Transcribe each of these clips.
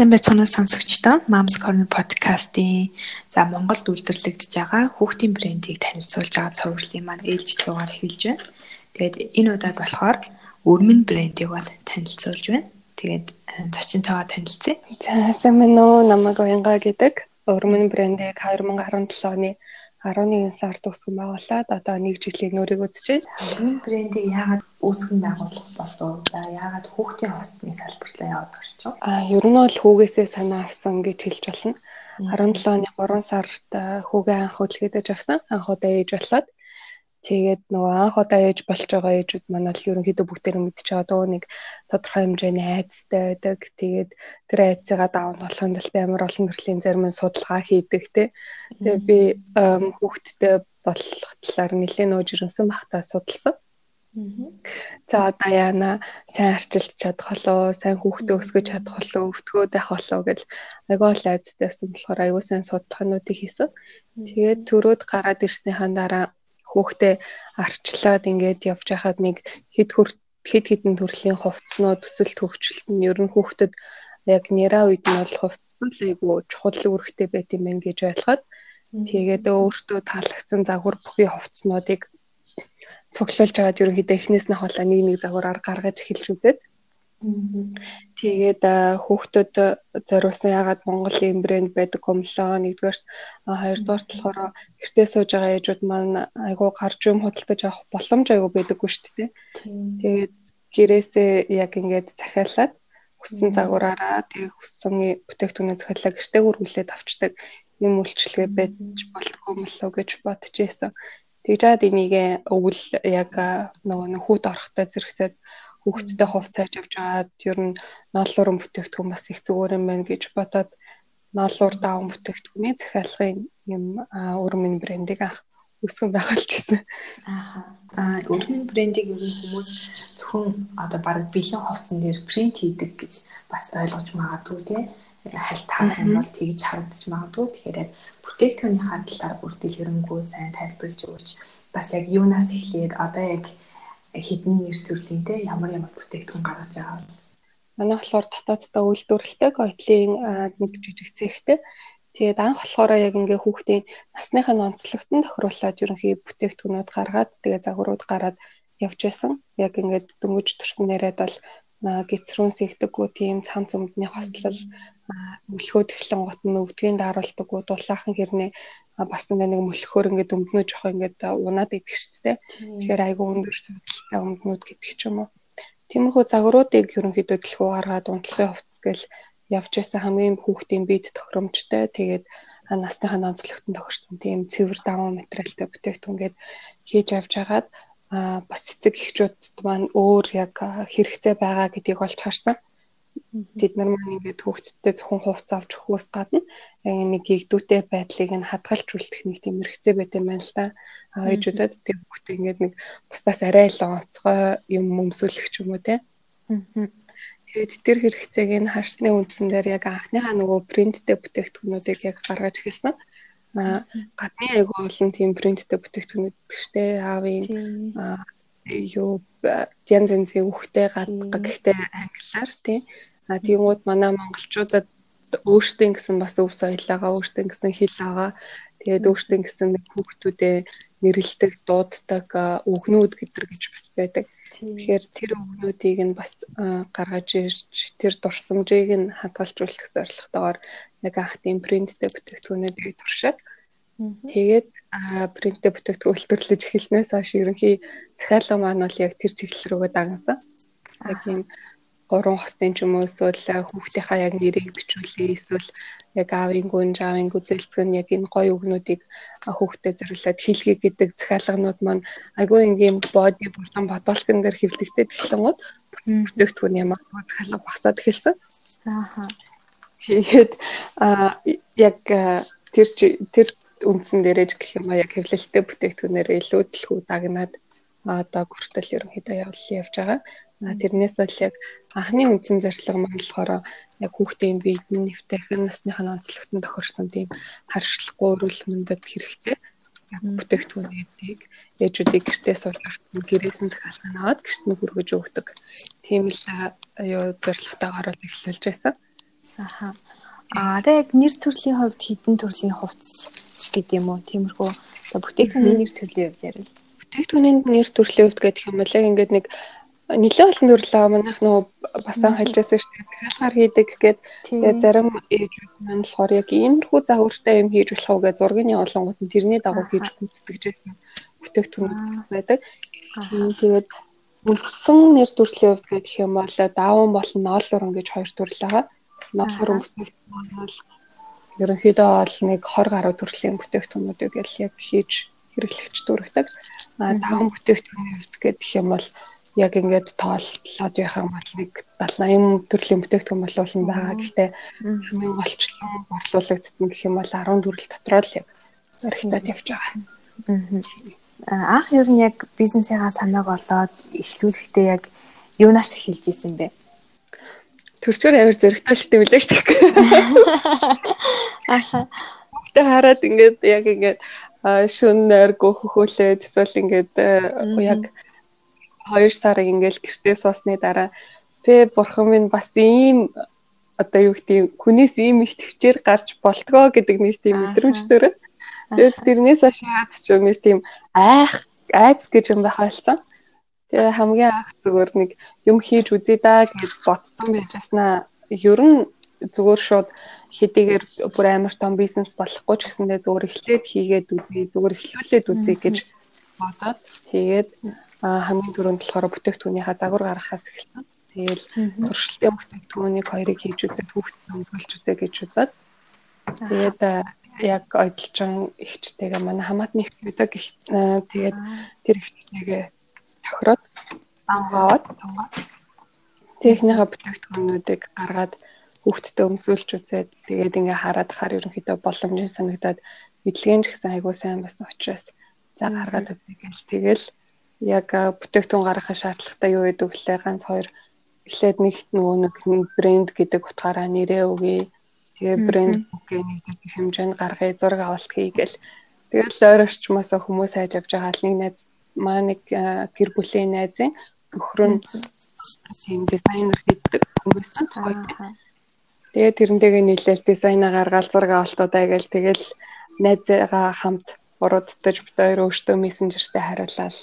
сайн байцгаана сонсогчдоо. Moms Corner podcast-ийн за Монголд үйлдвэрлэгдэж байгаа хүүхдийн брендийг танилцуулж байгаа цувралын маань ээлж дугаар эхэлж байна. Тэгээд энэ удаад болохоор өрмөн брендийг бол танилцуулж байна. Тэгээд э, зочинтойгоо танилцъя. За сайн байна уу? Намайг Уянга гэдэг. Өрмөн брендийг 2017 оны 11 сард үүсгэн байгуулад одоо нэг жилийн нөрийг байна. Энэ брендийг яагаад үүсгэн байгуулах болов? За яагаад хүүхдийн хувцсны салбартлаа яваад орчих вэ? А ер нь бол хүүгээсээ санаа авсан гэж хэлж болно. 17 оны 3 сард хүүгээ анх хөдөлгөөдөж авсан. Анх удаа ээж болоод Тэгээд нөгөө анх удаа ээж болж байгаа ээжүүд маань л ерөнхийдөө бүгдээр мэдчихэж байгаа дөө нэг тодорхой хэмжээний айцтай байдаг. Тэгээд тэр айцыгаа даавн болохын тулд амар олон төрлийн зарим нь судалгаа хийдэг те. Тэгээд би хүүхдтэй болох талаар нэлээд нөө жирэмсэн бахтаа судалсан. За одоо яана сайн арчилж чадах болоо, сайн хүүхдээ өсгөж чадах болоо, өвтгөө байх болоо гэж айгүй лайцтайсэн болохоор айгүй сайн судалгаануудыг хийсэн. Тэгээд төрөөд гараад ирснийхаа дараа хүүхдээ арчлаад ингээд явж байхад нэг хэд хэд хэдэн төрлийн хувцснууд төсөлт хөгжилт нь ер нь хүүхдэд яг нэраа үед нь бол хувцсан л айгу чухал үүрэгтэй байт юм байна гэж ойлгоод тэгээд өөртөө таалагдсан загвар бүхий хувцснуудыг цуглуулж агаад ерөнхийдөө эхнээс нь хавлаа нэг нэг загвараар гаргаж эхэлж үзээд Тэгээд хүүхдүүд зориулсан ягаад Монголын брэнд байдаг гомлоо нэгдүгээр хоёрдугаар болохоор гэртээ сууж байгаа ээжүүд маань айгүй гарч юм худалдаж авах боломж айгүй байдаггүй шүү дээ. Тэгээд гэрээсээ яг ингээд захиалаад хүссэн загвараараа тэгээд хүссэн бүтээгдэхүүнээ захиалаа гэртээ хүргүүлээд авчдаг юм үйлчлэгээ байж болтгоо мөлөө гэж бодож ийсэн. Тэгж чад энийг өвөл яг нөгөө хүүт орохтой зэрэгцээд хүүхдтэй хувцааж авч аваад ер нь ноолуурын бүтээгдэхүүн бас их зүгээр юм байна гэж бодоод ноолуур даавн бүтээгдэхүүний захиалгын юм өрмөн брендийг анх үсгэн байгуулж ирсэн. Аа. Өрмөн брендийг ер нь хүмүүс зөвхөн одоо баг бэлэн хувцсан дээр принт хийдэг гэж бас ойлгож магадгүй тий хальтаар юм бол тэгж харагдаж магадгүй. Тэгэхээр бүтээгдэхүүний хадлаар бүр дэлгэрэнгүй сайн тайлбарлаж өгч бас яг юунаас эхлээд одоо яг хідэн нэр төрлийн те ямар ямар бүтээгдэхүүн гаргаж байгаа вэ? Манай болохоор дотооддоо үйлдвэрлэлтэй гойтлын нэг жижиг цэгтэй. Тэгээд анх болохоор яг ингээ хүүхдийн насныхаа онцлогтон тохируулаад ерөнхий бүтээгдэхүүнүүд гаргаад тэгээд загварууд гараад явж байсан. Яг ингээд дөнгөж төрсөн нэрэд бол гисрүүн сэгдэггүй тийм цам цөмдний хослол мөлхөө тэглэн гот нь өвдгийн daarуулдаггүй дулаахан хэрнээ бас нэг мөлхөөр ингээд өмднөө жоох ингээд унаад идэх шүү дээ. Тэгэхээр айгүй өндөр судалтай өмднүүд гэдэг ч юм уу. Тиймэрхүү загваруудыг ерөнхийдөө дэлхөө гаргаад унтлагын хувцас гэл явж байсан хамгийн хүүхдийн биед тохиромжтой. Тэгээд насныхаа нонцлогтон тохирсон тийм цэвэр даваа материалтай бүтээгдэхүүн гээд хийж авч хагаад бас цэцэг эхчүүд маань өөр яг хэрэгцээ байгаа гэдгийг олж харсан. Тэд нар маань ингээд хүүхдтэй зөвхөн хувц авч өгөхөөс гадна яг нэг гэгдүүтэй байдлыг нь хадгалж үлдэх нэг тийм хэрэгцээ байт юм байна л да. Ээжүүдэд тийм хүүхдээ ингээд нэг бусдаас арай л онцгой юм өмсүүлэх ч юм уу те. Тэгээд тэр хэрэгцээг нь харсны үндсэн дээр яг анхныхаа нөгөө принттэй бүтээгдэхүүнүүдийг яг гаргаж эхэлсэн. Аа гадны айгу олон тийм принттэй бүтээгдэхүүнүүд гэжтэй аавын юу янз янзын үхтэй гадаг гэхдээ англиар тийм А тиймүүд манай монголчуудад өөртөө гэсэн бас өв соёлоогоо өөртөө гэсэн хэл байгаа. Тэгээд өөртөө гэсэн хүүхдүүдээ нэрлдэг, дууддаг үгнүүд гэдэр гэж бас байдаг. Тэгэхээр тэр үгнүүдийг нь бас гаргаж ирж тэр дурсамжийг нь хадгалжуулах зорилготойгоор яг анх тийм принттэй бүтээгдэхүүнүүдийг туршаад тэгээд принттэй бүтээгдэхүүн үйлдвэрлэж эхэлснээс хойш ерөнхий захиалга маань бол яг тэр чиглэл рүүгээ дагнасан. Яг юм гурван хосын ч юм уу эсвэл хүүхдийнхаа яг нэрийг бичүүлээ эсвэл яг аавын гүн, аавын гүзэлцэг нь яг энэ гоё үгнүүдийг хүүхдэд зориулаад хэлхий гэдэг захиалганууд маань айгүй ингийн боди булан бодолтын дээр хэвлэгдээд эхэлсэн гот бүтээгдэхүүн ямар захиалга багасаад эхэлсэн. Ааха. Тэгээд а яг тэр тэр үндсэн дээрэж гэх юм а яг хэвлэлтэй бүтээгдэхүүнээр илүү дэлхүү дагнаад одоо хүртэл ерөнхийдөө явж байгаа. Тэрнээс бол яг анхны үндсэн зорилго маань болохоор яг хүүхдийн биед нь нэвтэхэн насныхаа онцлогтон тохирсон тийм харшилахгүй өрүүл мөндөд хэрэгтэй яг бүтээгдэхүүнүүдийг ээжүүдийг гэртээ суулгах гэрээс нь захиалгын аваад гэрт нь хүргэж өгдөг. Тийм л юу зорилготойгоор эхлүүлж байсан. Аха. Аа тэгээ нэр төрлийн хувьд хідэн төрлийн хувцс ч гэдэг юм уу? Тиймэрхүү бүтээгдэхүүний нэр төрлийн хувьд яриа. Бүтээгдэхүүний нэр төрлийн хувьд гэдэг юм бол яг ингээд нэг нэлээд олон төрлөө манайх нөгөө бас ан хэлжсэн шүү дээ. Захиалгаар хийдэг гэгээд тэгээ зарим ээжүүд маань болохоор яг иймэрхүү загвартай юм хийж болох уу гэж зургийн олонгууд нь тэрний дагуу хийж гүйцэтгэж байсан бүтээгдэхүүнүүд бас байдаг. Тэгээд үндсэн нэр төрлийн хувьд гэх юм бол дааван болон ноолуран гэж хоёр төрөл байгаа. Ноолуран бүтээгдэхүүн бол ерөнхийдөө бол нэг 20 гаруй төрлийн бүтээгдэхүүнүүдийг л яг хийж хэрэглэгч дүүргдэг. А дааван бүтээгдэхүүний хувьд гэх юм бол яг ингээд тооллоод яхаа бол нэг 70 80 төрлийн бүтээгдэхүүн болуулсан байгаа. Гэхдээ хамгийн голчлон борлуулагдсан гэх юм бол 10 төрөл дотроо л яг архитект явж байгаа. Аа анх ер нь яг бизнесийнхаа санааг олоод эхлүүлэхдээ яг юунаас эхэлж исэн бэ? Төрчөр авир зөрөгтэй үлээ шүү дээ. Аха. Тэ хараад ингээд яг ингээд шүн нойр гөхөхөлээ эсвэл ингээд яг 2 сарыг ингээл гэртээ суусны дараа тэ бурхан минь бас ийм одоо юу гэдэг хүнээс ийм их төвчээр гарч болтгоо гэдэг нэг тийм мэдрэмж төрөө. Тэгээд тэрнээс хашаад ч юм тийм айх айц гэж юм байхаалцсан. Тэгээ хамгийн анх зүгээр нэг юм хийж үзье да гэж бодсон байж яснаа. Ер нь зүгээр шууд хэдийгээр бүр амар том бизнес болохгүй ч гэсэндээ зүгээр эхлээд хийгээд үзье, зүгээр эхлүүлээд үзье гэж бодоод тэгээд хамгийн түрүүнд болохоор бүтээгдэхүүнийхаа загвар гаргахаас эхэлсэн. Тэгээл туршилтын бүтээгдэхүүнийг хоёрыг хийж үзээд хүүхдэд хөнгөлж үзье гэж удаад. Тэгээд яг ойдлцон ихчтэйгээ манай хамаатны ихтэйгээ тэгээд тэр ихчтэйгээ тохироод аваад тунгаад техникийн бүтээгдэхүүнүүдийг гаргаад хүүхдтэй өмсүүлж үзээд тэгээд ингээ хараад хаар ерөнхийдөө боломжтой санагдаад эдлэгэн ч гэсэн айгуу сайн байсан учраас за гаргаад үзье гэл. Тэгэл яг бүтээгдэхүүн гаргахын шаардлагатай юу гэдэг вүлээ ганц хоёр эхлээд нэгт нөгөө нэг брэнд гэдэг утгаараа нэрээ өгье. Тэгээ брэнд бүкээ нэгдэг хэмжээнд гаргая зураг авалт хийгээл тэгэл ойр орчмоос хүмүүс хайж авч байгаа л нэг найз маа нэг гэр бүлийн найзын нөхөр нь тийм дизайнер гэдэг хүмүүс нь тухайд. Тэгээд тэрнтэйгээ нийлээл дизайнаа гаргаал зураг авалтуудаа гээл тэгэл найзгаа хамт уруудтаж бит хоёр өөртөө мессенжертэй хариулаад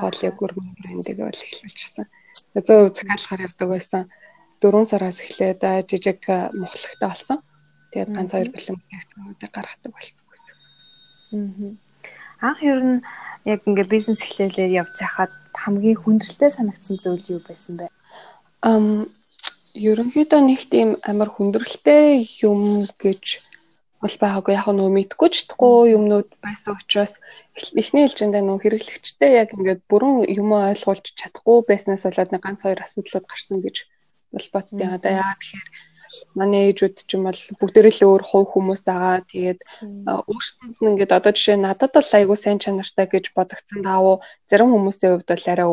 хоолыг өргөн брендийг бол эхлүүлчихсэн. 100% захиалахаар явдаг байсан. 4 сараас эхлээд жижиг мохлогтой болсон. Тэгээд ганц хоёр бэлэн бүтээгдэхүүнүүдийг гаргадаг болсон гэсэн. Аа. Анх ер нь яг ингээ бизнес эхлэлээр явж хахад хамгийн хүндрэлтэй санагдсан зүйл юу байсан бэ? Ам ерөнхийдөө нэг тийм амар хүндрэлтэй юм гэж бол байгаагүй яг нөө мэдгүй ч чадахгүй юмнууд байсан учраас эхний хэлжиндээ нөө хэрэглэгчтэй яг ингээд бүрэн юм ойлгуулж чадахгүй байснаас болоод нэг ганц хоёр асуудлууд гарсан гэж бол боддیں۔ Одоо яа тэгэхээр манай ээжүүд ч юм бол бүгдээрээ л өөр хувь хүмүүс байгаа. Тэгээд өөрсдөнд нь ингээд одоо жишээ надад бол айгүй сайн чанартай гэж бодогдсон таавуу зарим хүмүүсийн хувьд бол арай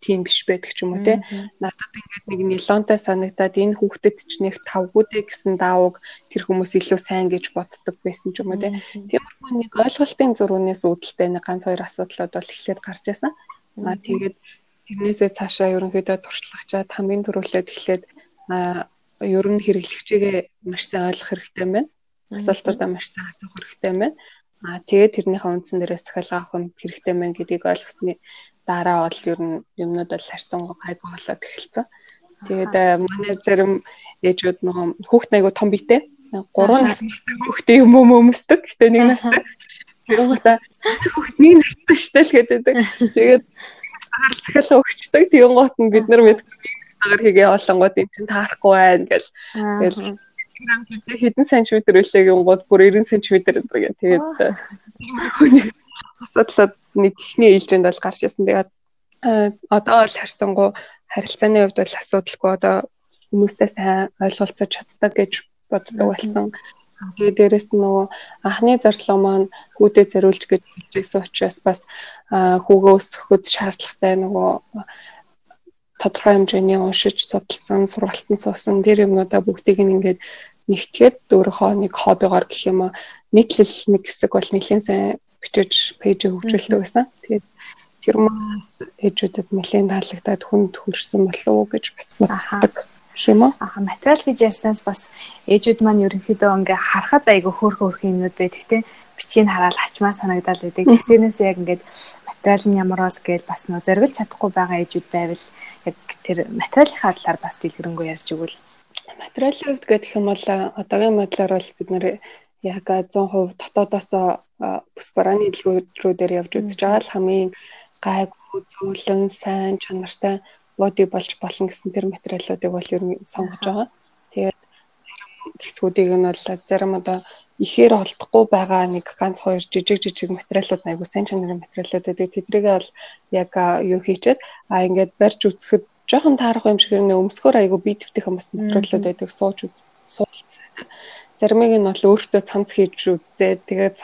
тийм биш байдаг ч юм уу те. Надад ингээд нэг нилонтой санагдаад энэ хүүхдэд ч нэг тавгуудыг гэсэн даавууг тэр хүмүүс илүү сайн гэж боддог байсан ч юм уу те. Тиймэрхүү нэг ойлголтын зургаас үүдэлтэй нэг ганц хоёр асуудлууд бол эхлээд гарч ирсэн. Аа тэгээд тэрнээсээ цаашаа ерөнхийдөө туршлагачаад хамгийн түрүүлээд эхлээд аа ер нь хэрэглэгчээгээ маш сайн ойлгох хэрэгтэй юм байна. Асуултуудаа маш сайн асуух хэрэгтэй юм байна. Аа тэгээд тэрнийхээ үндсэн дээрээс захиалга авах хэрэгтэй юм байна гэдгийг ойлгосны дараа бол ер нь юмнууд бол харьцангуй гайгүй болоод эхэлсэн. Тэгээд манай зарим ээжүүд нөгөө хүүхд айгу том битэй. 3 настай хүүхдээ юм өмсдөг. Гэтэ нэг настай. Тэгээд хүүхд нэг настай штэ л гэдэг. Тэгээд захиалга өгчдөг. Тэгэн гот нь бид нар мэдгүй агаар хийгээ олонгууд юм чинь таарахгүй байна гэл. Тэгэл хэдэн сантиметр үлээг гол бүр 90 сантиметр гэдэг. Тэгээд хүний асуудлууд нэг ихний ээлжинд бол гарч ирсэн. Тэгээд одоо бол харьцангуй харилцааны хувьд бол асуудалгүй одоо хүмүүстэй сайн ойлголцож чаддаг гэж боддог болсон. Тэгээ дээрэс нь нөгөө анхны зарлага маань хүүдээ зориулж гэж хэлжсэн учраас бас хүүгээ өсгөхөд шаардлагатай нөгөө тодорхой хэмжээний уншиж судалсан, сургалтанд суусан тэр юмнуудаа бүгдийг нь ингээд нэгтгэхэд өөрийнхөө нэг хоббигоор гэх юм уу нийтлэл нэг хэсэг бол нэлээд сайн бичиж пэйжийг хөгжүүлдэг байсан. Тэгээд тэр маань ээжүүдэд нэлээд таалагдаад хүнд хүрсэн болов уу гэж бас боддог. юм уу? Аха материал гэж ярьснаас бас ээжүүд маань ерөнхийдөө ингээ харахад айгүй хөөрхөн хөөрхөн юмнууд байдаг те бичгийг хараад ачмаар санагдал байдаг. Тэсгэрнээс яг ингээд материал нь ямар бол гэж бас нөө зориглож чадахгүй байгаа ээжүүд байвал яг тэр материалынхаа талаар бас дэлгэрэнгүй ярьж өгвөл. Материалын хувьд гэх юм бол одоогийн байдлаар бол бид нэр яг 100% дотоодоос бүс барааны дэлгүүрүүдээр явж үзэж байгаа л хамгийн гайгүй зөөлөн сайн чанартай боди болж болно гэсэн тэр материалуудыг бол ер нь сонгож байгаа. Тэгээд хэсгүүдийг нь бол зарим одоо ихээр олдохгүй байгаа нэг ганц хоёр жижиг жижиг материалууд айгуу сайн чанарын материалууд байдаг. Тэдрийг бол яг юу хийчихэд а ингээд барьж үзэхэд жоохон таарах юм шиг нэ өмсгөр айгуу бие твтийнхэн бас материалууд байдаг. Сууж суулцсан. Заримыг нь бол өөртөө цамц хийж үзээ. Тэгээд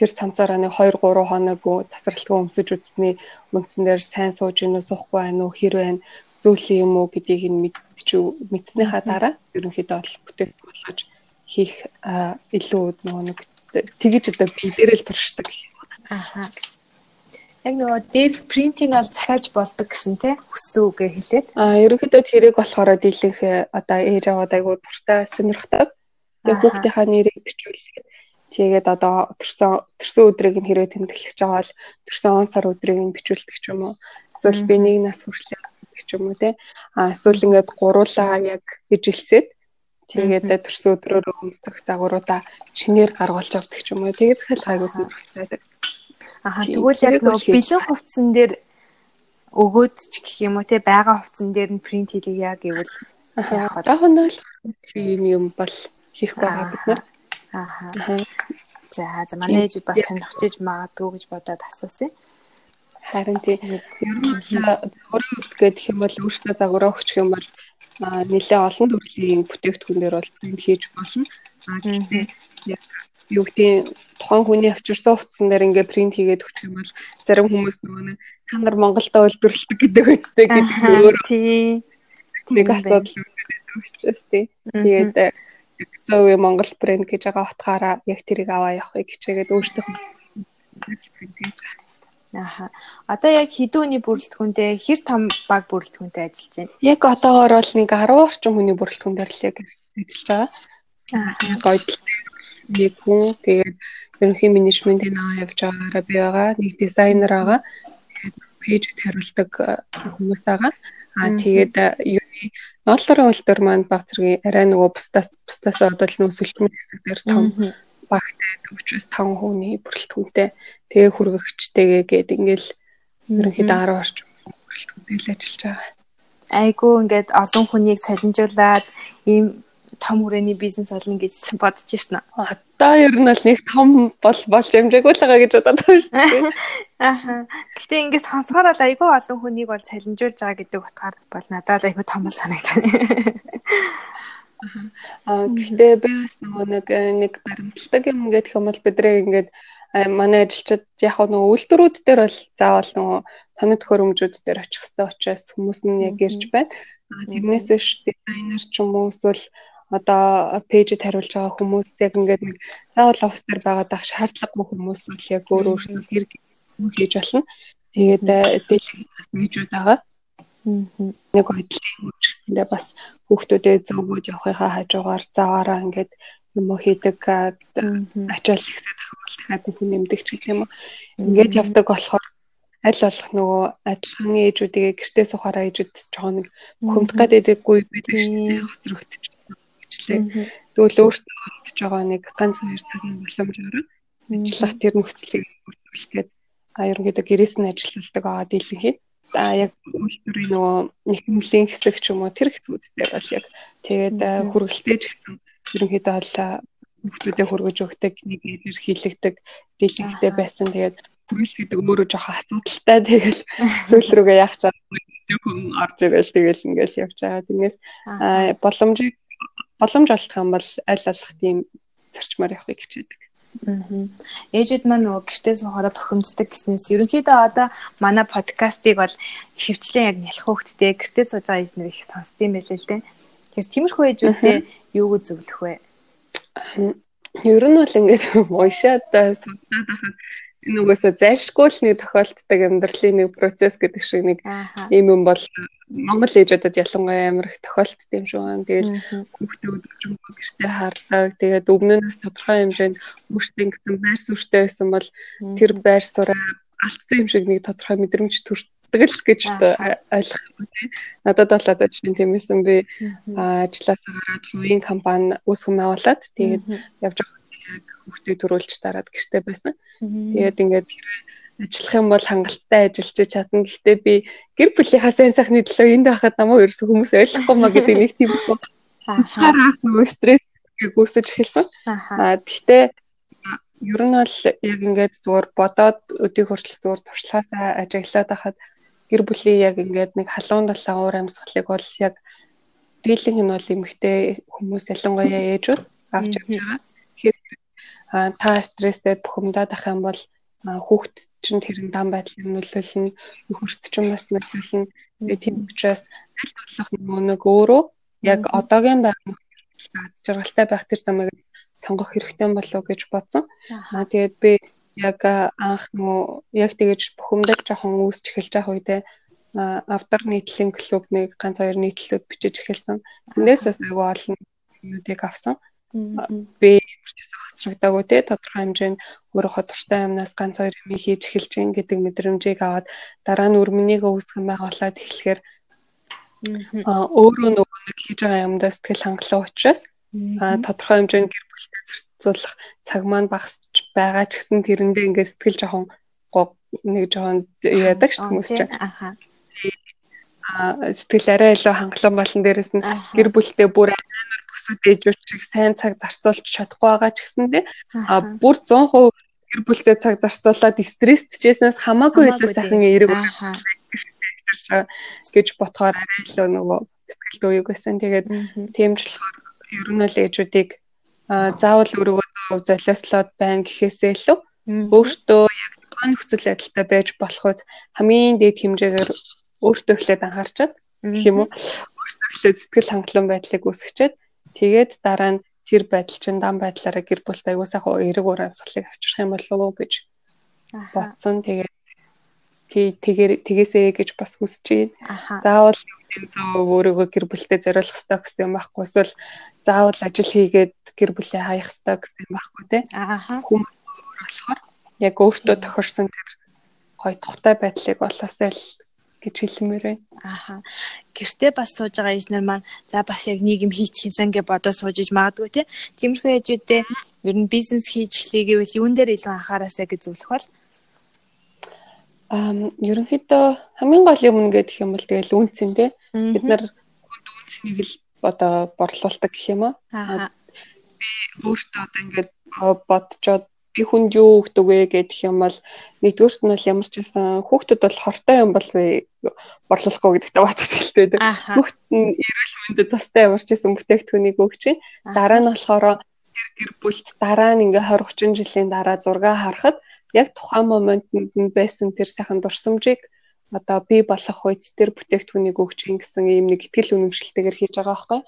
тэр цамцаараа нэг 2 3 хоног тасралтгүй өмсөж үзсний үндсэн дээр сайн сууж гинөө суухгүй байна уу хэр байна зөөлөн юм уу гэдгийг нь мэдчих мэдснийхаа дараа ерөнхийдөө бол бүтээгдэхүүн болгож хийх илүү нөгөө нэг тэгэж одоо би дээрэл туршдаг. Аха. Яг нөгөө дээр принтинг бол захиаж болдог гэсэн тий хүссэн үгээ хэлээд. Аа ерөнхийдөө тэрийг болохоор дийлэнх одоо ээж аваад айгу дуртай сонирхдаг. Тэгээ хүүхдийнхаа нэрийг бичүүлээд тэгээд одоо төрсөн төрсөн өдрийг нь хэрэг тэмдэглэж байгаа бол төрсөн он сар өдрийг нь бичүүлдэг ч юм уу. Эсвэл би нэг нас хүртэл ч юм уу тий. Аа эсвэл ингээд гуруулаа яг ижилсээд Тэгээд төрсөн өдрөөр өмсдөх загваруудаа шинээр гаргуулж авдаг ч юм уу. Тэгээд захил хайгуулсан байдаг. Аха тэгвэл яг нөгөө бэлэн хувцсан дээр өгөөд ч гэх юм уу те байгаа хувцсан дээр нь принт хийлгийа гэвэл яг нь л юм юм бол хийхгүй байгаа бид нар. Аха. За за манай ээжүүд бас сонирхож иж магадгүй гэж бодоод асуусан. Харин тийм ер нь өөрийн хувьд гэх юм бол өөртөө загвараа өгчих юм бол нэлээ олон төрлийн бүтээгдэхүүнээр бол print хийж болно. А гэхдээ яг юу гэдэг тухайн хүний авчирсан хувцсан дээр ингээ принт хийгээд өгчих юм бол зарим хүмүүс нөгөө нэг та нар Монголдо үйлдвэрлэдэг гэдэг үстэй гэдэг өөр тий нэг асуудал учраас тий. Тэгээд яг зөв Монгол брэнд гэж байгаа утгаараа яг тэрийг аваа явахыг хичээгээд өөртөө принт хийж. Аха. Одоо яг хэдэн хүний бүрэлдэхүүнтэй хэр том баг бүрэлдэхүүнтэй ажиллаж байна? Яг одоогоор бол нэг 10 орчим хүний бүрэлдэхүүн дээр л яг ажиллаж байгаа. Аа. Гойд нэг хүн тэгээд ерөнхий менежментийн аваа явж байгаараа би байгаа. Нэг дизайнер байгаа. Пэйжд хариулдаг хүмүүс байгаа. Аа тэгээд юуны нооллорын үйлдвэр маань баг зэргийн арай нөгөө бусдаас бусдаас одол нөөсөлтмөн хэсэг дээр том багтай 45 хүний бүрэлдэхүүнтэй тэгээ хүргэгчтэйгээ гээд ингээл ерөнхийдөө 10 орчим бүрэлдэхүүнтэй л ажиллаж байгаа. Айгуу ингээд олон хүнийг салинжуулаад ийм том хүрээний бизнес олно гэж бодож ирсэн. Одоо ер нь бол нэг том бол болж амжаагүй л байгаа гэж бодоод байна шүү дээ. Ааха. Гэтэ ингээд сонсохоор бол айгүй олон хүнийг бол салинжуулж байгаа гэдэг утгаар бол надад айгүй том санагдана. Аа гэхдээ би бас нөгөө нэг э, нэг баримтлагдаг юм гэдэг юм бол бидрээ ингээд э, манай ажилчид яг нөгөө үйлдвэрүүд дээр бол заавал нөгөө тоног төхөөрөмжүүд дээр очих хэрэгтэй учраас хүмүүс нь яг ирж байна. Аа тэрнээс ш дизайнер ч юм уу эсвэл одоо пэйжэд хариулж байгаа хүмүүс яг ингээд нэг заавал офис дээр байгаад ах шаардлагагүй хүмүүс бол яг өөр өөрсдөө гэр хийж болно. Тэгээд э, нэгжүүд байгаа. Нэг хөдөлгөөний хүчсэндээ бас хүүхдүүдээ зөвгөөж явахынхаа хажуугаар заваараа ингээд юм уу хийдэг ачаал ихсэх бол дахиад хүн нэмдэг ч гэх юм уу. Ингээд явдаг болохоор аль болох нөгөө адилхан ээжүүдийг гэртээ сухаараа ээжүүд жоохон нэг хөмдөх гэдэггүй байдаг шүү дээ. Хоцрогдчих гэчлээ. Тэгвэл өөртөө бодож байгаа нэг ганц хоёр цагийн боломжоор ажиллах тэр нөхцөлийг бүрдүүлэх гээд а ерөнхийдөө гэрээс нь ажилладаг аа дийлэнхий а яг үйлдвэрийн нөгөө нэхэмлийн хэсэг ч юм уу тэр хэсгүүд дээр бол яг тэгээд хүргэлтэй ч гэсэн ерөнхийдөө бол хүмүүстэд хүргэж өгдөг нэг илэрхийлэгдэг дэлгэхтэй байсан. Тэгээд хүрэл гэдэг өөрөө жоохон асуудалтай. Тэгэл сүүл рүүгээ яах чад хүн орж ирэл тэгэл ингээл явж байгаа. Тэрнээс боломжийг боломж олдох юм бол аль болох тийм зарчмаар явахыг хичээдэг. Ээжүүд маань нөгөө гэртээ суухаараа бохимддаг гэснээс ерөнхийдөө одоо манай подкастыг бол хөвчлэн яг нялх хөөхтдээ гэртээ сууж байгаа ээж нар их сонсдсон байлээ л дээ. Тэр тиймэрхүү ээжүүдтэй юуг зөвлөх вэ? Ер нь бол ингээд уушаад судаад байхад нөгөөсөө зайлшгүй л нэг тохиолддог амьдралын нэг процесс гэдэг шиг нэг ийм юм бол Монгол ээжүүдэд ялангуяа амар их тохиолддог юм шиг байна. Тэгэл хүүхдээ өдрөмгөө гэртээ хардаг. Тэгээд өмнөөс тодорхой хэмжээнд өөртөө ингэсэн байр суурьтай байсан бол тэр байр сууриа алдсан юм шиг нэг тодорхой мэдрэмж төртдөг л гэж ойлгох юм тийм. Надад бол одоо чинь тиймээсэн би ажилласаа гараад хувийн компани үүсгэн байгуулад тэгээд явж байгаа хүүхдээ төрүүлж дараад гэртээ байсан. Тэгээд ингээд ажиллах юм бол хангалттай ажиллаж чадна. Гэхдээ би гэр бүлийнхаа сайн сайхны төлөө энд байхад намайг ерөөсөө хүмүүс ойлгохгүй маа гэдэг нэг тийм үү. Хаараас нөгөө стресс гүйсэж эхэлсэн. Аа гэхдээ ер нь бол яг ингээд зүгээр бодоод өдийг хүртэл зүгээр туршлагаасаа ажиглаад байхад гэр бүлийн яг ингээд нэг халуун далаа уур амьсгалыг бол яг дийлэнх нь бол эмэгтэй хүмүүс ялангуяа ээжүүд авч явж байгаа. Та стресстэй бухимдаад ах юм бол хүүхд чинь тэрэн дан байдлыг нөлөөлнө, нөхөрт чинь бас нөлөөлнө. Тэгээ тийм учраас аль болох нэг өөрөө яг одоогийн байгаль аз жаргалтай байх тэр замыг сонгох хэрэгтэй болов гэж бодсон. Аа тэгээд би яг анх нөө яг тэгэж бухимдаж жоохон үүсч эхэлж байгаа үедээ авдар нийтлэлийн клуб нэг ганц хоёр нийтлэлүүд бичиж эхэлсэн. Тэндээсээс айгүй олон юмнуудыг авсан. Би хоцрогдоогүй те. Тодорхой хэмжээнд өөрөө дуртай юмнаас ганц хоёр юм хийж эхэлж гин гэдэг мэдрэмжийг аваад дараа нь өрмөнийг үүсгэн байгуулад эхлэхээр аа өөрөө нөгөө нэг хийж байгаа юмдаа сэтгэл хангалуун учраас аа тодорхой хэмжээнд гэр бүлтэй зарцуулах цаг маань багасч байгаа ч гэсэн тэрэндээ ингээд сэтгэл жоохон нэг жоохон яадаг ш хүмүүс чинь аха. Сэтгэл арай илүү хангалуун болон дээрэс нь гэр бүлтэй бүр амар бүсэд ээжүүч чиг сайн цаг зарцуулж чадахгүй байгаа ч гэсэндээ а бүр 100% гэр бүлтэй цаг зарцуулаад стрессчээснээс хамаагүй илүү сайхан эерэг гэж ботхоор арай илүү нөгөө сэтгэл дөөйг байсан. Тэгээд тийм ч болохоор ер нь л ээжүүдийг заавал өргөө золиослоод байна гэхээсээ илүү өөртөө яг тухайн нөхцөл байдалтай байж болохоос хамгийн дээд хэмжээгээр өөртөө эхлээд анхаарчаад гэх юм уу? Өөртөө эхлээд сэтгэл хангалуун байдлыг үүсгэчээд тэгээд дараа нь тэр байдал чинь дан байдлаараа гэр бүлт аягүй сайхан эрэг уур амьсгалыг авчрах юм болов уу гэж бодсон. Тэгээд тэгээр тэгээсээ гэж бас хүсэж байна. Заавал зөв өөрийгөө гэр бүлтэй зориулах хэрэгтэй гэсэн юм байхгүй эсвэл заавал ажил хийгээд гэр бүлээ хаях хэрэгтэй гэсэн юм байхгүй тий. Хүмүүс болохоор яг өөртөө тохирсон тэр гоё тухтай байдлыг болоосай л гэж хэлмээр байна. Ааха. Гэртээ бас сууж байгаа ижнэр маань за бас яг нийгэм хийчихсэн гэж бодож сууж иж магадгүй тий. Тиймэрхүү ээжүүдээ ер нь бизнес хийж эхлэе гэвэл юун дээр илүү анхаараасаа гэж зөвлөх бол Ам ерөнхийдөө хамгийн гол юм гэдэг юм бол тэгэл үнцэн тий. Бид нар үнцнийг л одоо борлуулдаг гэх юм аа. Би өөртөө одоо ингээд бодцоод би хүнд юу өгдөг вэ гэдэг юм бол нэгдүгüрт нь бол ямар ч байсан хүүхдэд бол хортой юм бол би борлуулахгүй гэдэгтээ боддог л дээ. Хүүхдэд нь эрүүл мэндэд тустай ямар ч байсан бүтээгдэхүүнийг өгч чинь дараа нь болохоор гэр бүлт дараа нь ингээ 20 30 жилийн дараа зураг харахад яг тухайн моментод нь байсан тэр сайхан дурсамжийг одоо би болох үед тэр бүтээгдэхүүнийг өгч ин гэсэн ийм нэг ихтгэл үнэмшилтэйгээр хийж байгаа байхгүй.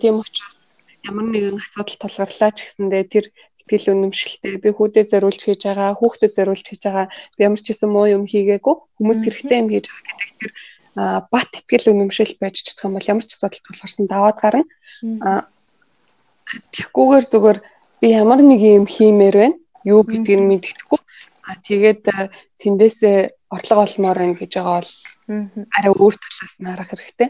Тийм учраас ямар нэгэн асуудал тулгарлаа ч гэсэндээ тэр ихтгэл үнэмшилтэй би хүүдээ зориулж хийж байгаа хүүхдэд зориулж хийж байгаа би ямар ч гэсэн муу юм хийгээгүй хүмүүс хэрэгтэй юм хийж байгаа гэдэг тэр бат ихтгэл үнэмшил байж чадах юм бол ямар ч асуудал тулгарсан даваад гарна. Тэгхгүйгээр зүгээр би ямар нэг юм хиймээр байна? Юу гэдгийг нь мэддэхгүй. А тэгээд тэндээсээ орлого олмоор байна гэж байгаа бол арай өөр талаас нь харах хэрэгтэй.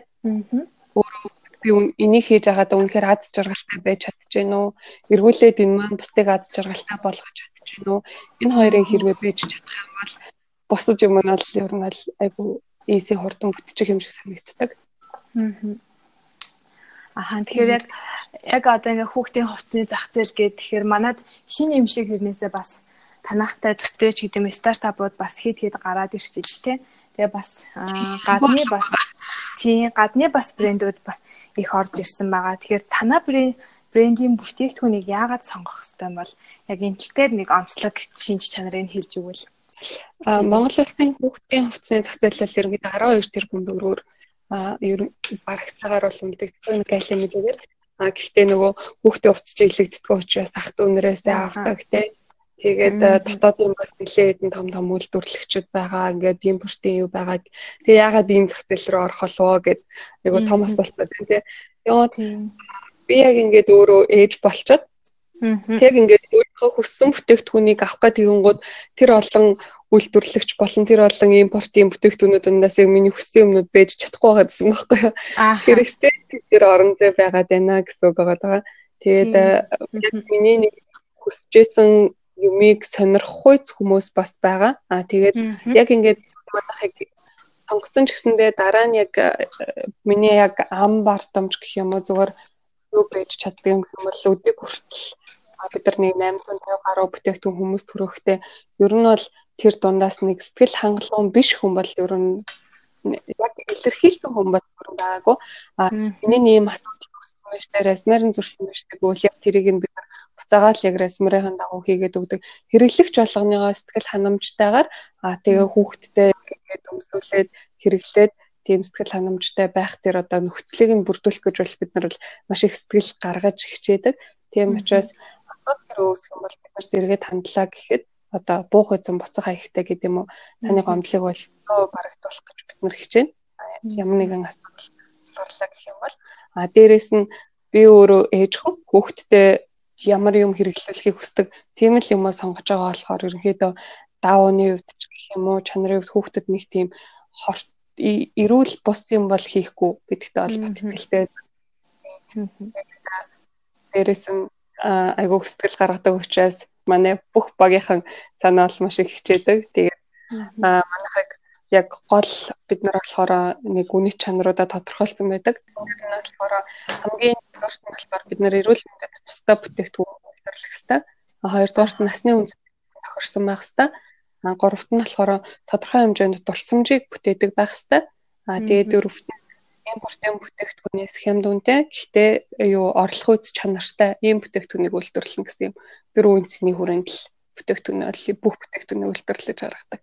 Өөрөө би энийг хийж байгаад үнэхээр аз жаргалтай байж чадчихэв үү? Эргүүлээд энэ маань бусдыг аз жаргалтай болгож чадчихэв үү? Энэ хоёрын хэрвээ байж чадах юм бол бусад юм нь бол ер нь айгу ийсийн хурдан бүтчих юм шиг санагддаг. Аа. Тэгэхээр яг яг одоо ингээ хүүхдийн хувцсны зах зээл гээд тэгэхээр манад шинэ юм шиг хэрнээсээ бас танахтай төстэй ч гэдэм стартапууд бас хэд хэд гараад ирчихэж тий. Тэгээ бас гадны бас тий гадны бас брэндүүд их орж ирсэн байгаа. Тэгэхээр танаа брендийн бүтээгдэхүүнийг яагаад сонгох хэрэгтэй бол яг дээр нэг онцлог шинж чанарыг хэлж өгвөл. Монгол улсын хүүхдийн зээл бол ерөнхийдөө 12 тэрбум төгрөгөөр ер нь барагцаагаар бол мэдэгддэг нэг айлын мэдээгээр а гэхдээ нөгөө хүүхдээ хувцас чиглэгддэг учраас ах дүүнэрээсээ авдаг те Тэгээд дотоодын бас нэлээд хэдэн том том үйлдвэрлэгчид байгаа. Ингээд импортын юу байгаа. Тэгээ яагаад энэ зах зээл рүү орох болов гэд айгу том асуулт байна тий. Яа би яг ингээд өөрөө ээж болчоод яг ингээд өөрийнхөө хүссэн бүтээгдэхүүнийг авах гэх тэгэнгүүт тэр олон үйлдвэрлэгч болон тэр олон импортын бүтээгдэхүүнүүдээс яг миний хүссэн юмнууд байж чадахгүй байгаа гэсэн байхгүй юу. Хэрэгтэй тэр орон зай байгаад байна гэсэн үг байгаа. Тэгээд яг миний нэг хүсэжсэн юмыг сонирхгүй хүмүүс бас байгаа. Аа тэгээд яг ингээд манайхыг сонгосон ч гэсэндээ дараа нь яг миний яг ам бартамж гэх юм уу зүгээр юу байж чаддаг юм гэх юм бол өдөрт хүртэл бид нар нэг 850 гаруй бүтээгдэхүүн хүмүүст хүргэхдээ ер нь бол тэр дундаас нэг сэтгэл хангалуун биш хүн бол ер нь яг илэрхийлсэн хүн бол байгаагүй. А миний нэм асуудал өгсөн байж таа расмерын зурсан байж тэгвэл яг тэрийг нь бид нар буцаагаал яг расмерын дагуу хийгээд өгдөг. Хэрэглэгч болгоныгоо сэтгэл ханамжтайгаар а тэгээ хүүхдтэй ингээд өмсүүлээд хэрэглээд тийм сэтгэл ханамжтай байх тэр одоо нөхцөлийг нь бүрдүүлэх гэж бол бид нар бол маш их сэтгэл гаргаж хичээдэг. Тийм учраас тэр үүсэх юм бол бид нар зэрэгэд хандлаа гэхэд одоо буух эзэн буцах хаягтай гэдэг юм уу таны гомдлыг бол барагдуулах гэж бид нар хичээнэ. Ямар нэгэн асуудал турлаа гэх юм бол а дээрэс нь би өөрөө ээж хүн хүүхдтэй ямар юм хэрэглүүлэхийг хүсдэг тийм л юмаа сонгож байгаа болохоор ерөнхийдөө даавны хувьд ч гэх юм уу чанарын хувьд хүүхдэд нэг тийм хорт эрүүл бус юм бол хийхгүй гэдэгтээ бол бат итгэлтэй. Дээрээс нь айгуу сэтгэл гаргадаг учраас манай бүх багийнхан санаа бол маш их хичээдэг. Тэгээд манайхыг яг гол бид нар болохоор нэг үнэт чанаруудаа тодорхойлсон байдаг. Тэгээд энэ болохоор хамгийн нэгдүгээрт нь болохоор бид нар эрүүл мэндэд тусдаа бүтээгдэхүүн үйлдвэрлэх хэрэгтэй. Хоёрдугаарт нь насны үндэс тохирсон байх хэрэгтэй. Гуравт нь болохоор тодорхой хэмжээнд дурсамжийг бүтээдэг байх хэрэгтэй. А тэгээд дөрөвт нь импортын бүтээгдэхүүнээс хямд үнэтэй гэхдээ юу орлого үз чанартай ийм бүтээгдэхүүнийг үйлдвэрлэнэ гэсэн юм. Дөрөв үнцний хүрээнд л бүтээгдэхүүнээ бол бүх бүтээгдэхүүнийг үйлдвэрлэж гаргадаг.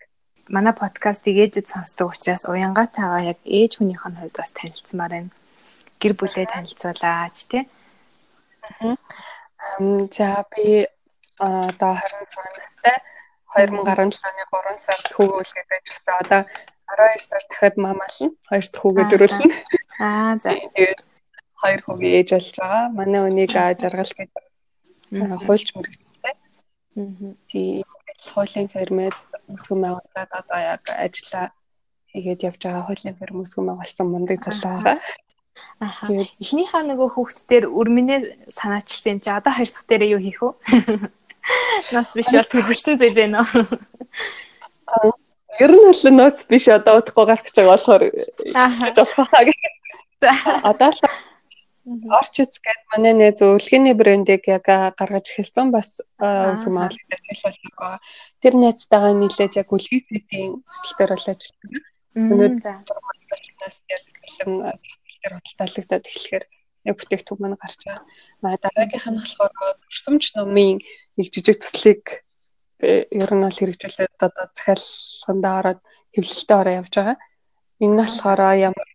Манай подкастыг ээжүүд сонсдог учраас уянгатайгаа яг ээж хүнийх нь хувьд бас танилцмаар байна. Гэр бүлээ танилцуулаач тий. За би одоо 26 настай 2017 оны 3 сард хөвөөлгээд байж гисэн. Одоо 12 сар дахиад мамаална. Хоёр дахь хүүгээ дөрүүлнэ. Аа за. Тэгээд хоёр хүүгээ ээж болж байгаа. Манай өнийг жаргал гэдэг хуульч мөрөгтэй. Аа. Тийм хуулийн фермэд өсгөн байгуулад одоо яг ажиллаа хийгээд явж байгаа хуулийн ферм өсгөн байгуулсан мундаг залуу байгаа. Аа. Тэгээд эхнийхээ нөгөө хүүхдтэр өрмөнөө санаачилсан юм чи одоо хоёр дахь дээрээ юу хийх вэ? Нас биш бол төрөвчтөн зүйл байна уу? Ер нь бол нууц биш одоо удахгүй гарах гэж байгаа болохоор хийж болохаа гэх. Одоо л Орчиц гэдэг манай нэ зөвлөгөөний брендийг яг гаргаж эхэлсэн бас үсэг маалтай хэлүүлэх байгаа. Тэр найзтайгаа нийлээд яг үлгий зэтийн өсөлтөөр бол ажилладаг. Өнөөдрөөс яг хэлэн тэр худалдаалагдаад эхлэхээр яг бүтээгдэхүүн маань гарч байгаа. Маа дараагийнх нь болохоор төрсөмж номын нэг жижиг төслийг ер нь бол хэрэгжүүлээд одоо захиалгандаа ороод хэвлэлтэд ороо явж байгаа. Энэ нь болохоор ямар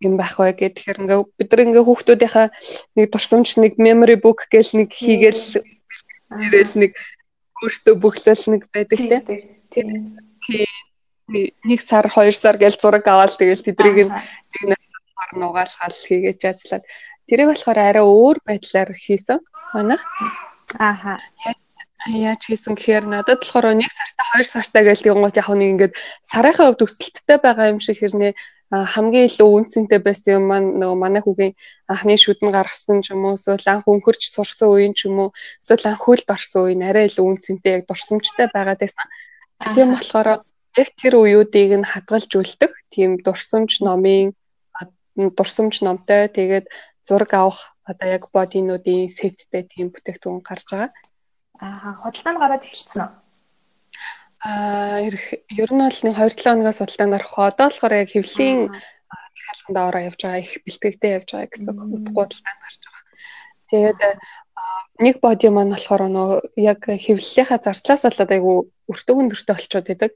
юм байх вэ гэх тэгэхээр ингээ бид нар ингээ хүүхдүүдийнхаа нэг дурсамж нэг memory book гэл нэг хийгээл ирэл нэг өөртөө бүглэл нэг байдаг тийм нэг сар хоёр сар гэл зураг аваад тэгэл тэдрийг нэг нар нугаалгаал хийгээд жаацлаад тэрийг болохоор арай өөр байдлаар хийсэн манайх ааха Яаж хийсэн гэхээр надад болохоор нэг сартаа хоёр сартаа гэж тэгвэл яг нэг ингээд сарынхаа хувьд өсөлттэй байгаа юм шиг хэрнээ хамгийн илүү үнцэнтэй байсан юм маань нөгөө манай хүүгийн анхны шүдэн гаргасан ч юм уу эсвэл анх өнхөрч сурсан үеийн ч юм уу эсвэл анх хөлд орсон үеийн арай илүү үнцэнтэй яг дурсамжтай байгаад байсан. Тийм болохоор яг тэр үеүүдийг нь хадгалжүүлдэг тийм дурсамж номын дурсамж номтой тэгээд зураг авах одоо яг бодинуудын сеттэй тийм бүтээгдэхүүн гарч байгаа. Аа худалдаанд гараад эхэлсэн үү? Аа ер нь бол нэг 2-7 хоногоос худалдаанд орох. Одоо болохоор яг хэвлийн захиалганд ороо явж байгаа их бэлтгэгдээ явж байгаа гэсэн худалдаанд гарч байгаа. Тэгээд нэг боди маань болохоор нөгөө яг хэвлэлийнхаа зарцлаас болоод айгу өртөг өндөртөө болчиход байдаг.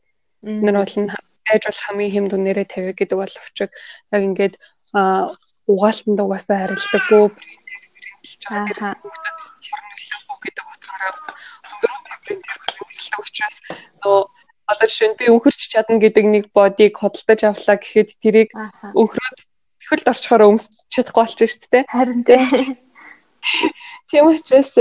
Нэр бол байж бол хамгийн хэм дүнээрээ тавиа гэдэг бол өвчөг яг ингээд угаалтанд угаасаа харилдаггүй брэнд хийж байгаа хэрнүүлэхгүй гэдэг утгаараа өндөр температур нөө одоо жишээ нь би өнхөрч чадна гэдэг нэг бодийг хөдөлж авлаа гэхэд тэрийг өнхрөөд төхөлд орчхоор өмсч чадахгүй болчих шүү дээ. Харин тийм. Тийм учраас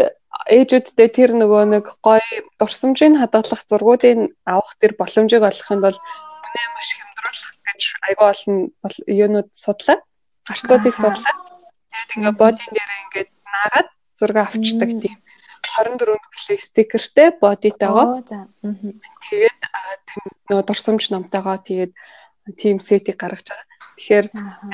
ээжүүдтэй тэр нөгөө нэг гоё дурсамжийг хадгалах зургуудыг авах тэр боломжийг олохын бол үнэ маш хямдруулах гэж айгүй олон юунууд судлаа. Гарцуудыг судлаа. Тэгээд ингээ бодин дээр ингээд наагаад зураг авчдаг тийм 24 төрлөө стикертэй бодитойгоо. Тэгээд нөгөө дурсамж номтойгоо тэгээд тим сетийг гаргаж байгаа. Тэгэхээр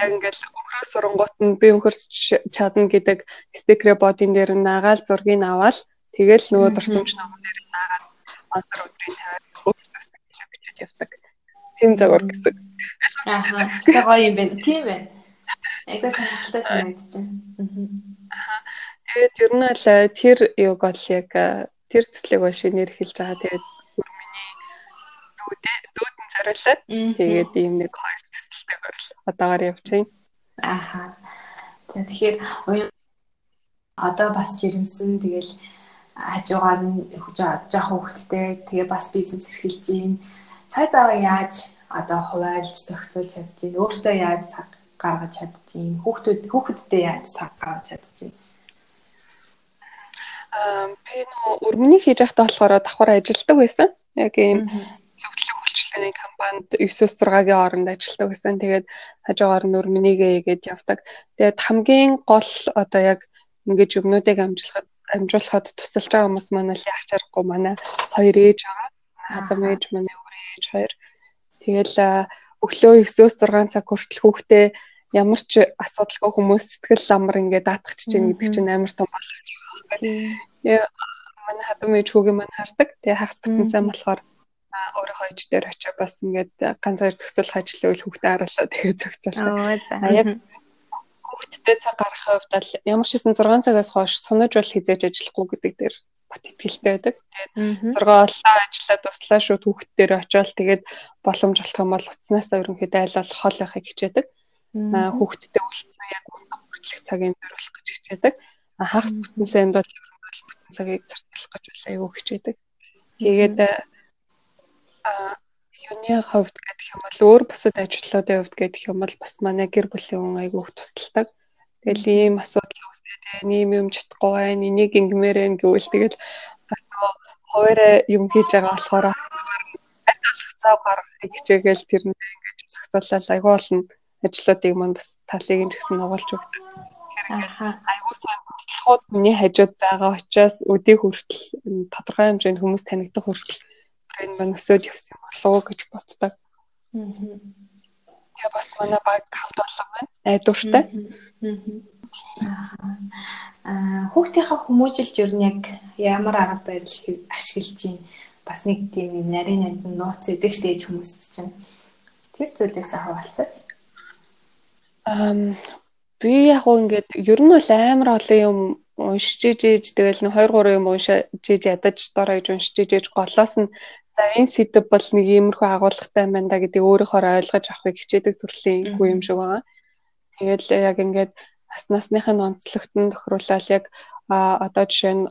яг ингээл өхрөө сурангуут нь би өхөрч чадна гэдэг стикерэ бодин дээр наагаал зургийг аваад тэгэл нөгөө дурсамж номон дээр наагаад монстр өдрийн тавиад өөртөө стикер бичиж явдаг. Тим загвар гэсэн. Аа. Тэ гоё юм байна. Тийм байна. Яг сонирхолтой санагдаж байна. Аа. Тэгээд ер нь л э, тэр юг бол яг э, тэр цэцлэг бол шинээр эхэлж байгаа. Тэгээд өрмөний дүүдээ дүүдэн зориулаад тэгээд ийм нэг хоёр цэцлэгтэйгээр л одоогоор байна. Ааха. За тэгэхээр одоо бас жирэмсэн. Тэгэл хажуугаар нь жоохон хөвгттэй. Тэгээ бас бизнес эрхэлж гин цай заваа яаж одоо хуваарлж зохицуулж чадчих, өөртөө яаж цаг гаргаж чадчих, хүүхдүүд хүүхэдтэй яаж цаг гаргаж чадчих би нөө өрмөнийг хийж байхдаа болохоор давхар ажилладаг байсан. Яг ийм зөвлөлөг үйлчлэгээний компанид 9-6 гийн хооронд ажилладаг байсан. Тэгээд хажуугаар нь өрмөнийгээ ийгээд явдаг. Тэгээд хамгийн гол одоо яг ингэж өмнөдийг амжуулахад амжуулахад тусалж байгаа хүмүүс манай л яах чарахгүй манай хоёр ээж байгаа. Адам ээж манай өөр ээж хоёр. Тэгэл өглөө 9-өөс 6 цаг хүртэл хүүхдээ ямар ч асуудалгүй хүмүүс сэтгэл амар ингээд даатгах чинь гэдэг чинь амар том боломж Тэгээ манай хадам ээж хүүгээ маань хардаг. Тэгээ хагас бүтэн сайн болохоор өөрөө хойч дээр очиж бас ингээд ганц хоёр зохицуулах ажил үйл хүүхдээ харуулаа тэгээ зохицуулсан. Аа яг хүүхдтэй цаг гаргахын хувьд л ямар ч хэсэн 6 цагаас хойш сунаж бол хизээж ажиллахгүй гэдэг дээр бат итгэлтэй байдаг. Тэгээд 6 боллоо ажиллаад туслаа шууд хүүхдтээр очиод тэгээд боломж олох юм бол уцнаасаа ерөнхийдөө айл бол хол байхыг хичээдэг. Хүүхдтэй үлдсэн яг хүртэлх цагийн болох гэж хичээдэг хагас бүтэн санд бол бүтэн цагийг зарцуулах гэж аюу хичээдэг. Тэгээд а юуны хавьд гэдэг юм бол өөр бусад ажлуудын хувьд гэдэг юм бол бас манай гэр бүлийн хүн аюу тусалдаг. Тэгэл ийм асуудал үүсээ тэгээ ийм юм чадахгүй байна. Энийг ингэмээрэн гэвэл тэгэл бас нөгөө хоёроо юм хийж байгаа болохоор болох цав гаргахыг хичээгээл тэрнээ ингэж зохицуулаад аюу олон ажлуудыг мань бас талыг нь ч гэсэн нугалж өгдөг. Айгуу сайн туслахууд миний хажууд байгаа учраас өдөө хүртэл тодорхой хэмжээнд хүмүүс танигдах хүртэл брэнд маань өсөж явсан болов гэж боддог. Тэгээ бас манай баг хамт олон байна. Найдвартай. Аа хүүхдийнхаа хүмүүжилт ер нь яг ямар арга барил ашиглаж чинь бас нэг тийм нарийн найд нууц эзэгч дээж хүмүүс чинь. Тэр зүйлээс хаваалцаж ам Би яг уу ингээд ер нь бол амар олон юм уншиж ижиж тэгэл нэг 2 3 юм уншиж ядаж дор иж уншиж ижиж голоос нь за энэ сэдв бол нэг иймэрхүү агуулгатай юм байна да гэдэг өөрөөхөр ойлгож авахыг хичээдэг төрлийн үгүй юм шиг байгаа. Тэгэл яг ингээд нас насныхын онцлогтон тохируулаад яг одоо жишээ нь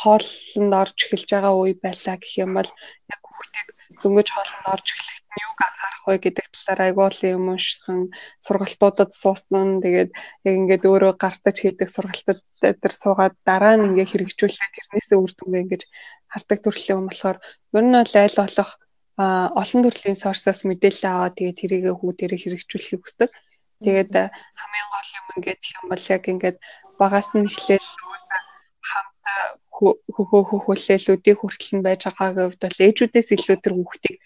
хоолнд орж эхэлж байгаа үе байлаа гэх юм бол яг хүүхдийг дөнгөж хоолнд орж эхлэх юуг анхаарах вэ гэдэг талаар айгуулын юм уншсан сургалтуудад суусан. Тэгээд яг ингээд өөрөө гартаж хийдэг сургалтад дээр суугаад дараа нь ингээд хэрэгжүүлээд тэрнээсээ үр дүнгээ ингээд хардаг төрлийн юм болохоор ер нь бол айл болох олон төрлийн сорсоос мэдээлэл аваад тэгээд тэрийг хүүдэрэ хэрэгжүүлэхийг хүсдэг. Тэгээд хамгийн гол юм ингээд юм бол яг ингээд багаас нь эхлээл хамт хөхөө хөхөллөлүүдийг хүртэл нь байж байгаагийн хувьд бол ээжүүдээс илүү тэр хүүхдийг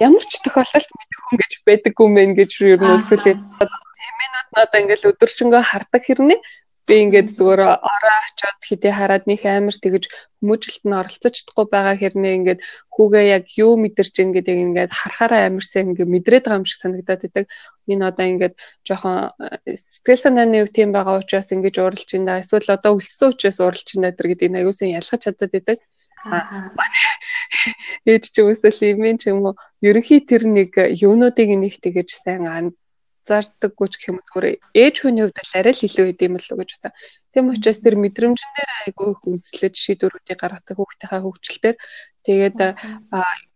ямар ч тохиолдолд мэдэх хүн гэж байдаггүй мэн гэж юу юм эсвэл эмээнүүд надаа ингээл өдөржингөө хардаг хэрнээ би ингээд зүгээр ороо очиод хидээ хараад нөх амар тэгэж хүмүүжилт нь оролцож чадахгүй байгаа хэрнээ ингээд хүүгээ яг юу мэдэрч ингээд яг ингээд харахаараа амарсан ингээд мэдрээд байгаа юм шиг санагдаад байдаг. Энэ одоо ингээд жоохон э, сэтгэл санааны үе тийм байгаа учраас ингээд уралж ин да эсвэл одоо өлссөн учраас уралж ин да гэдэг энэ аюусан ялгаж чадаад байдаг. Ээж ч юмсэл имэн ч юм уу ерөнхий тэр нэг юунуудыг нэг тэгэж сайн анзаардаггүй ч гэх юм зүгээр ээж хүний хувьд л арай л илүү идэм л гэж байна. Тийм учраас тэр мэдрэмжэн дээр айгүй их үнслэж шийдвэрүүдийг гаргадаг хүүхдийнхаа хөгжилтөөр тэгээд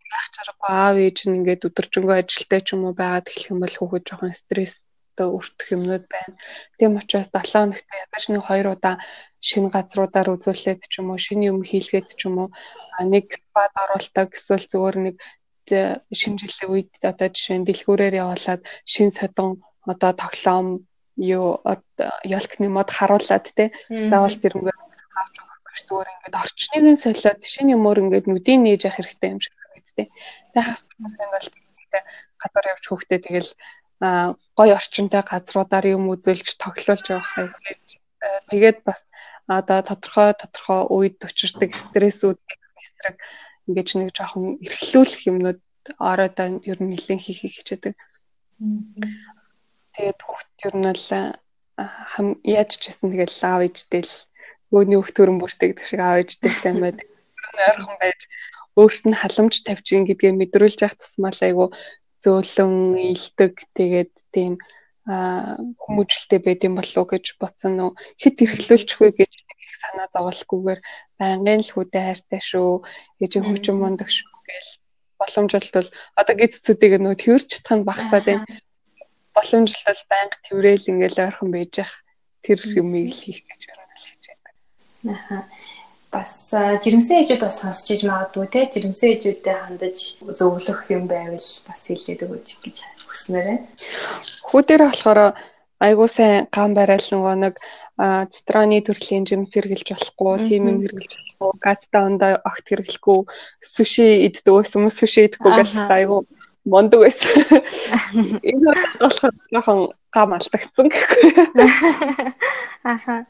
байх чаргагүй аав ээж нь ингээд өдөржингөө ажилтай ч юм уу байгаад эхлэх юм бол хүүхэд жоохон стресстэй өртөх юмнууд байна. Тийм учраас 7 хоногт ядаж нэг хоёр удаа шинэ газруудаар үзүүлээд ч юм уу шинэ юм хийлгээд ч юм уу нэг спад оруулдаг эсвэл зүгээр нэг шинэ жилийн үед одоо жишээ нь дэлгүүрээр явуулаад шинэ содон одоо тоглоом юу ялкны мод харуулад те заавал тэрнгээр авч өгөх биш зүгээр ингээд орчныг нь солиод шинэ юмор ингээд нүдийн нээж явах хэрэгтэй юм шиг гэдэг. Тэгээ хас ингээл гадар явж хөөхтэй тэгэл гой орчинтай газруудаар юм үзүүлж тоглуулж явах гэж тэгээд бас одоо тодорхой тодорхой үед учирдаг стрессүүд эсрэг ингэж нэг жоохон эрхлүүлэх юмнууд ороодоо ер нь нэлээд хийхийг хичээдэг. Тэгээд хүүхд ер нь л яаж ч гэсэн тэгэл аав ээжтэй л өөний хөх төрөн бүртгэдэг шиг аав ээжтэй таймаад ойрхон байж өөрт нь халамж тавьчихин гэдгээ мэдрүүлж явах тусмаа л айгу зөөлөн илдэг тэгээд тийм хүмүүжлтэй байд юм болов уу гэж бодсон нөө хит эрхлүүлчих вэ гэж их санаа зовлохгүйгээр байнгын л хүдэ хайртай шүү ээжийн хүчин мундаг шүү гээл боломжлолт бол одоо гизцүүдийг нөө тэрч чадах нь багасаад байна. Боломжлолт бол байнга тэрэл ингээл ойрхон байж явах тэр юмыг л хийх гэж байна л хийж байдаг. Аха. Бас жирэмсэн ээжүүд бас сонсч иж магадгүй те. Жирэмсэн ээжүүдэд хандаж зөвлөх юм байвал бас хэлээд өгөөч гэж хүсмээр байна. Хүүдээр болохоор айгуу сайн гам барайл нөгөө нэг цитроны төрлийн жимс хэрглэж болохгүй, тийм юм хэрглэж болохгүй, гацта ондоо огт хэрглэхгүй, суши иддэг байсан юм суши идэхгүй гэж айгуу мондөг байсан. Энэ болохоор жоохон гам алдагдсан гэхгүй. Аха.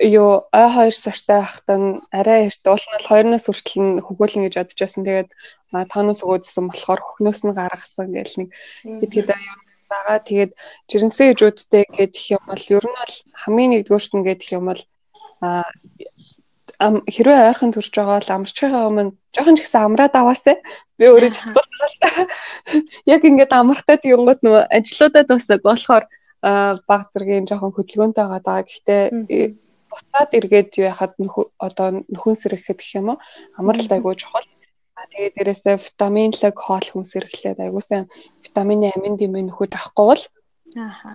Юу ой хоёр сартай байхдаа арай эрт уул нь 2-оос хүртэл нь хөгөөлнө гэж бодож байсан. Тэгээд тоноос өгөөдсөн болохоор хөхнөөс нь гаргасан гэл нэг хэд хэд аюу байгаа. Тэгээд жирэмсэн ээжүүдтэй гэдэг юм бол ер нь бол хамгийн нэгдүгээрт нь гэдэг юм бол а хэрвээ ойрхон төрж байгаа бол амарчхайгаа өмнө жоохон ч гэсэн амраад аваасай. Би өөрөө чадахгүй л та. Яг ингээд амрах гэдэг юмгууд нөгөө ажлуудад басаг болохоор баг зэргийн жоохон хөдөлгөөнтэй байгаа. Гэхдээ буцаад эргээд юу яхад одоо нөхөн сэрэхэд гэх юм уу? Амралт айгуу чухал. А тэгээд дээрэсээ витамин лэг хоол хүнс эрэхлээд айгуусан витамины амин дэмээ нөхөж авахгүй бол ааха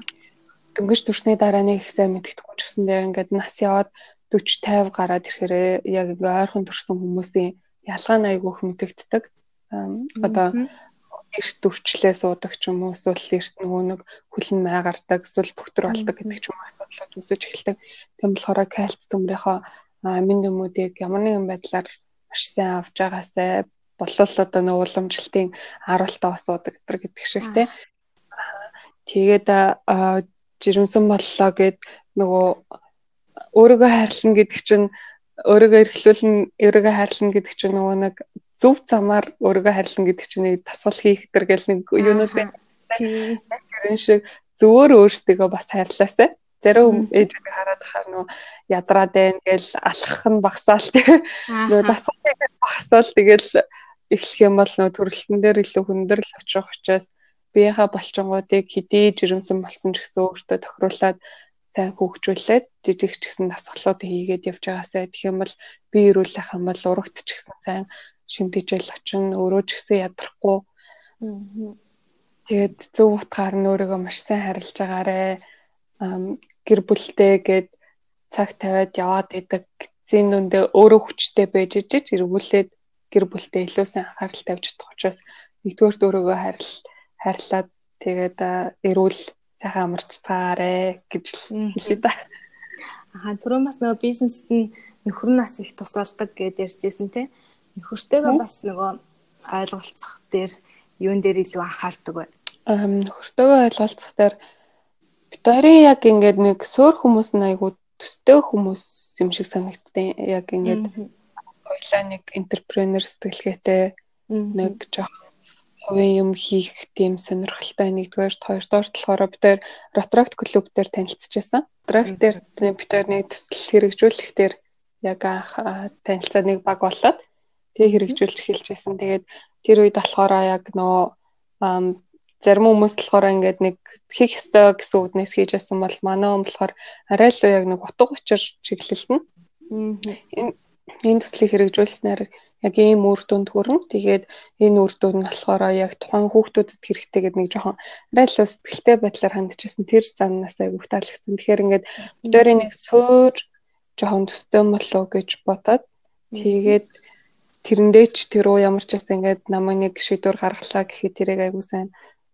дөнгөж төрсний дараа нэг их сайн мэддэхгүй ч гэсэндээ ингээд нас яваад 40 50 гараад ирэхээр яг ингээ ойрхон төрсэн хүмүүсийн ялгаа нь айгүйх мэдэгддэг. Одоо эрт өвчлээ суудаг ч юм уу эсвэл эрт нөгөө нэг хүлэн май гардаг эсвэл бөхтөр болдог гэдэг ч юм уу асуудлууд үүсэж эхэлдэг. Тийм болохоор кальц төмрийнхөө амин дөмүүдийг ямар нэгэн байдлаар маш сайн авч байгаасай болол одоо нэг уламжлалтын харуултаа осуудаг гэдэг шиг тий. Тэгээд жирэмсэн боллоо гэд нөгөө өөрийгөө хайрлна гэдэг чинь өөрийгөө эрхлүүлнэ, өөрийгөө хайрлна гэдэг чинь нөгөө нэг зөв замаар өөрийгөө хайрлна гэдэг чинь нэг тасгал хийх төр гэл нэг юунууд байна. Тийм шиг зөвөр өөрсдөө бас хайрлаасай. Зарим ээжүүд хараад хаа нөө ядраад байна гэл алхах нь багсаал тийм. Нөө дасгалыг багсаал тэгэл эхлэх юм бол нөө төрөлтөн дээр илүү хүндрэл очих учраас биеийнхаа болчингуудыг хэдий жирэмсэн болсон ч гэсэн өөртөө тохируулаад сайн хөгжүүлээд жижиг ч гэсэн дасгалууд хийгээд явж байгаасай. Тэгэх юм бол би ирүүлэх юм бол урагт ч гэсэн сайн шимтгижэл очин өөрөө ч гэсэн ядрахгүй. Тэгээд зөв утгаар нь өөрийгөө маш сайн харилж байгаарэ. гэр бүлтэй гээд цаг тавиад яваад идэг зин дүндээ өөрөө хүчтэй байж ижиж эргүүлээд гэр бүлтэй илүү сайн анхаарал тавьж чадах учраас нэгдүгээр өөрийгөө харил хайрлаад тэгээд эрүүл сайхан амарчцаагаарэ гэж хэлээ да. Аа түрүүн бас нөгөө бизнест нь нөхөр нас их тусалдаг гэдээ ярьжсэн те. Нөхөртөөгөө бас нөгөө ойлголцох дээр юун дээр илүү анхаардаг. Аа нөхөртөөгөө ойлголцох дээр битэрийн яг ингээд нэг суур хүмүүс нь айгу төстэй хүмүүс юм шиг санагдтыг яг ингээд хоёлаа нэг энтерпренер сэтгэлгээтэй нэг жоох хувийн юм хийх тийм сонирхолтой нэгдүгээр хоёрдугаар болохоор бид тээр Rotaract клуб дээр танилцчихсан. Rotaract дээр бид тээр нэг төсөл хэрэгжүүлэх дээр яг анх танилцаад нэг баг болоод тэг хэрэгжүүлж эхэлжсэн. Тэгээд тэр үед болохоор яг нөө зарим хүмүүс болохоор ингээд нэг хийх ёстой гэсэн үднээс хийжсэн бол манай хүн болохоор арай л яг нэг утга учир чиглэлт нь. Энэ энэ төслийг хэрэгжүүлснээр яг ийм үр дүнд хүрнэ. Тэгээд энэ үр дүн нь болохоор яг тухайн хүүхдүүдэд хэрэгтэй гэдэг нэг жоохон арай л сэтгэлтэй байдлаар хандчихсан тэр заннаас айгүйх таалагдсан. Тэгэхээр ингээд өдөрийн нэг суур жоохон төстэй болов гэж бодоод тэгээд тэрэндээ ч тэр уу ямар ч бас ингээд намайг нэг шийдвэр гаргалаа гэхэд тэрийг айгүй сайн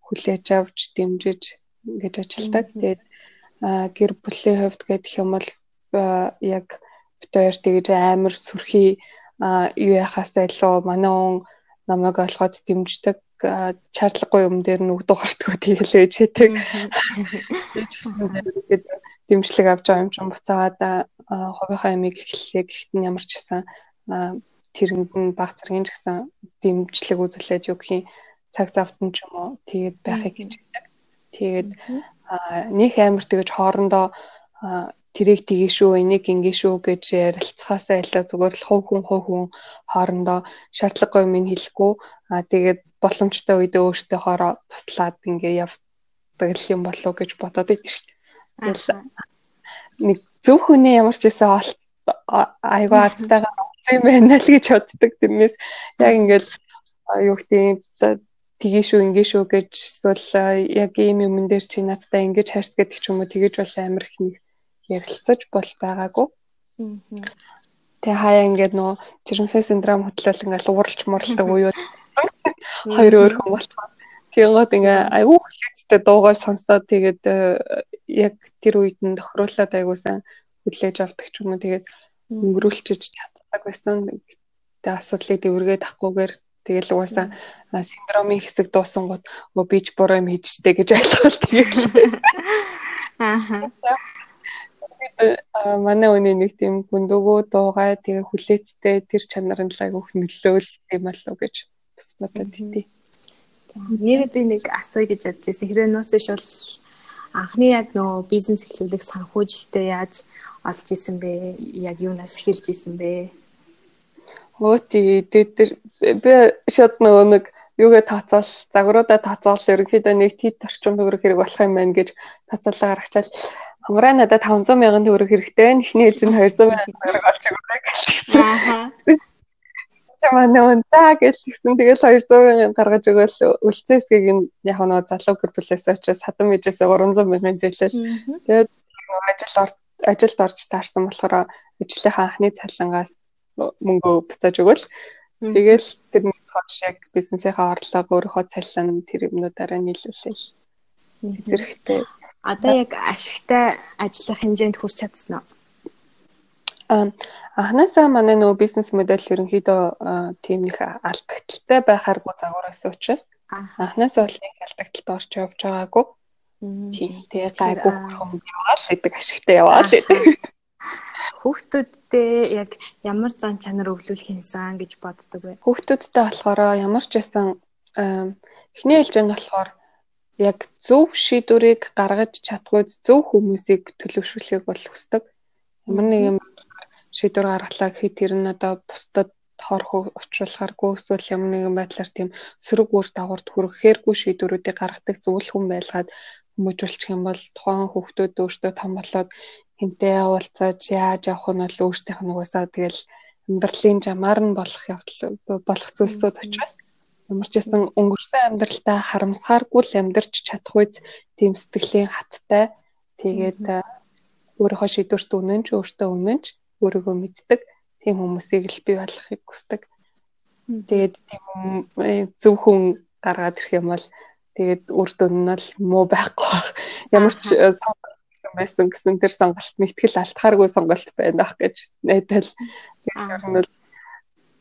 хүлээж авч дэмжиж ингэж ажилдаг. Тэгээд гэр бүлийн хувьд гэдэг юм бол яг бит хоёр тэгж амар сүрхий юу яхаасаа илүү манай он намайг олгоод дэмждэг чарлаггүй юм дээр нь өгдөг гартгүй тэгэлээ чэдэг. Тэгж гэсэн дэмжлэг авч байгаа юм чинь буцаагаад хувийнхаа ямиг эхлэлээ гэхдээ ямар ч гэсэн тэрэнд нь баг зэргийн ч гэсэн дэмжлэг үзүүлээд юу гэх юм цаг завтан ч юм уу тэгээд байхыг байдаг. Тэгээд нэг амар тэгэж хоорондоо тэрийг тгий шүү энийг ингээ шүү гэж ярилцахаасаа илүү зүгээр л хов хүн хов хүн хоорондоо шаардлагагүй юм хэлэхгүй аа тэгээд боломжтой үедээ өөртөө хоороо туслаад ингээ явдаг юм болов гэж бодоод идэв шүү дээ. Нэг зөв хүний ямар ч байсан олц айгаа азтайгаа юм байна л гэж боддог. Тэрнээс яг ингээл юу гэдэг тгий шүү ингээ шүү гэж эсвэл яг ийм юмн дээр чи надтай ингэж хайрс гэдэг ч юм уу тэгэж бол амар их нэг ярилцаж бол байгаагүй. Тэгээ хаяа ингээд нөө жирэмсээ синдром хөтлөл ингээд ууралч муралдаг уу хоёр өөр хүн болчихоо. Тэгэнгүүт ингээ айгүй хүлээцтэй дуугаа сонсоод тэгээд яг тэр үед нь тохируулаад айгуусан хүлээж авдаг ч юм уу тэгээд өнгөрүүлчиж чаддаг байсан. Тэгээ асуудлыг дэвэргээд авахгүйгээр Тэгэл угаасаа синдромын хэсэг дуусангууд өө би ч буруу юм хийжтэй гэж ойлгоод тэгэл. Аа. манай өний нэг тийм гүндөгөө дуугай тэгээ хүлээцтэй тэр чанар нь л айгүйх нөлөөл юм болов гэж бас бодод идэв. Нэрээ би нэг асууя гэж бодож байсан. Хэрвээ нууцш бол анхны яг нөө бизнес эхлүүлэх санхүүжилтээ яаж олж исэн бэ? Яг юунаас эхэлж исэн бэ? Өө тий тэр би шууд нөгөө нэг юугээ тооцоол загваруудаа тооцоол ерөнхийдөө нэг тит орчим төгрөг хэрэг болох юм байна гэж тооцоолоо гаргачаал хамраа надад 500 мянган төгрөг хэрэгтэй нэхний хэл чинь 200 мянган төгрөг олж өгөх гэсэн. Тамаа нөө за гэлсэн тэгэл 200 мянган гаргаж өгөөл үлцээсгийг нь яг нөгөө залуу гэр бүлээс очиж садан мэжээс 300 мянган зээлэл. Тэгээд ажил ажилд орж таарсан болохоор ажлынхаа анхны цалингаас мөнгө буцааж өгөөл. Тэгэл тэр нэг хойш яг бизнесийнхаа орлого өөрийнхөө цалин тэр юмнуудаараа нийлүүлээл. Зэрэгтэй. Одоо яг ашигтай ажиллах хэмжээнд хүрч чадсан уу? Аа анханасаа манай нөгөө бизнес модель ерөнхийдөө тийм нэг алдагдaltaй байхааргүй загвар байсан учраас анханасаа бол нэг алдагдaltaд орч явж байгаагүй. Тийм тэгээ гайгүй хөрхөн яваал гэдэг ашигтай яваал гэдэг. Хүүхдүүдтэй яг ямар зан чанар өглөөлөх юмсан гэж боддог вэ? Хүүхдүүдтэй болохоор ямар ч байсан эхний ээлжинд болохоор яг зөв шийдвэрийг гаргаж чадгүй зөв хүмүүсийг төлөвшүүлэхийг бол хүсдэг. Ямар нэг юм шийдвэр гаргалаа гэхэд тэр нь одоо бусдад хорх учруулахааргүй эсвэл ямар нэгэн байдлаар тийм сөрөг үр дагаварт хүрэхээргүй шийдвэрүүдийг гаргадаг зөвлөх хүн байлгаад хүмүүжүүлчих юм бол тухайн хүүхдүүд өөртөө том болоод хинтээ уулзаж яаж явах нь бол өөртөөх нь угаасаа тэгэл амьдралын жамаар нь болох явдал болох зүйлсүүд учраас ямар ч гэсэн өнгөрсөн амьдралдаа харамсахааргүй л амьдарч чадах үз тийм сэтгэлийн хаттай тэгээд өөрийнхөө шийдвэрт үнэнч өөртөө үнэнч өөрийгөө мэддэг тийм хүмүүсийг л бий болохыг хүсдэг. Тэгээд тийм зөв хүн гаргаад ирэх юм бол тэгээд үр дүн нь л муу байхгүй. Ямар ч сонголт байсан гэсэн тэр сонголт нэгтгэл алтахааргүй сонголт байна ах гэж найдал. Тэгэхээр нь бол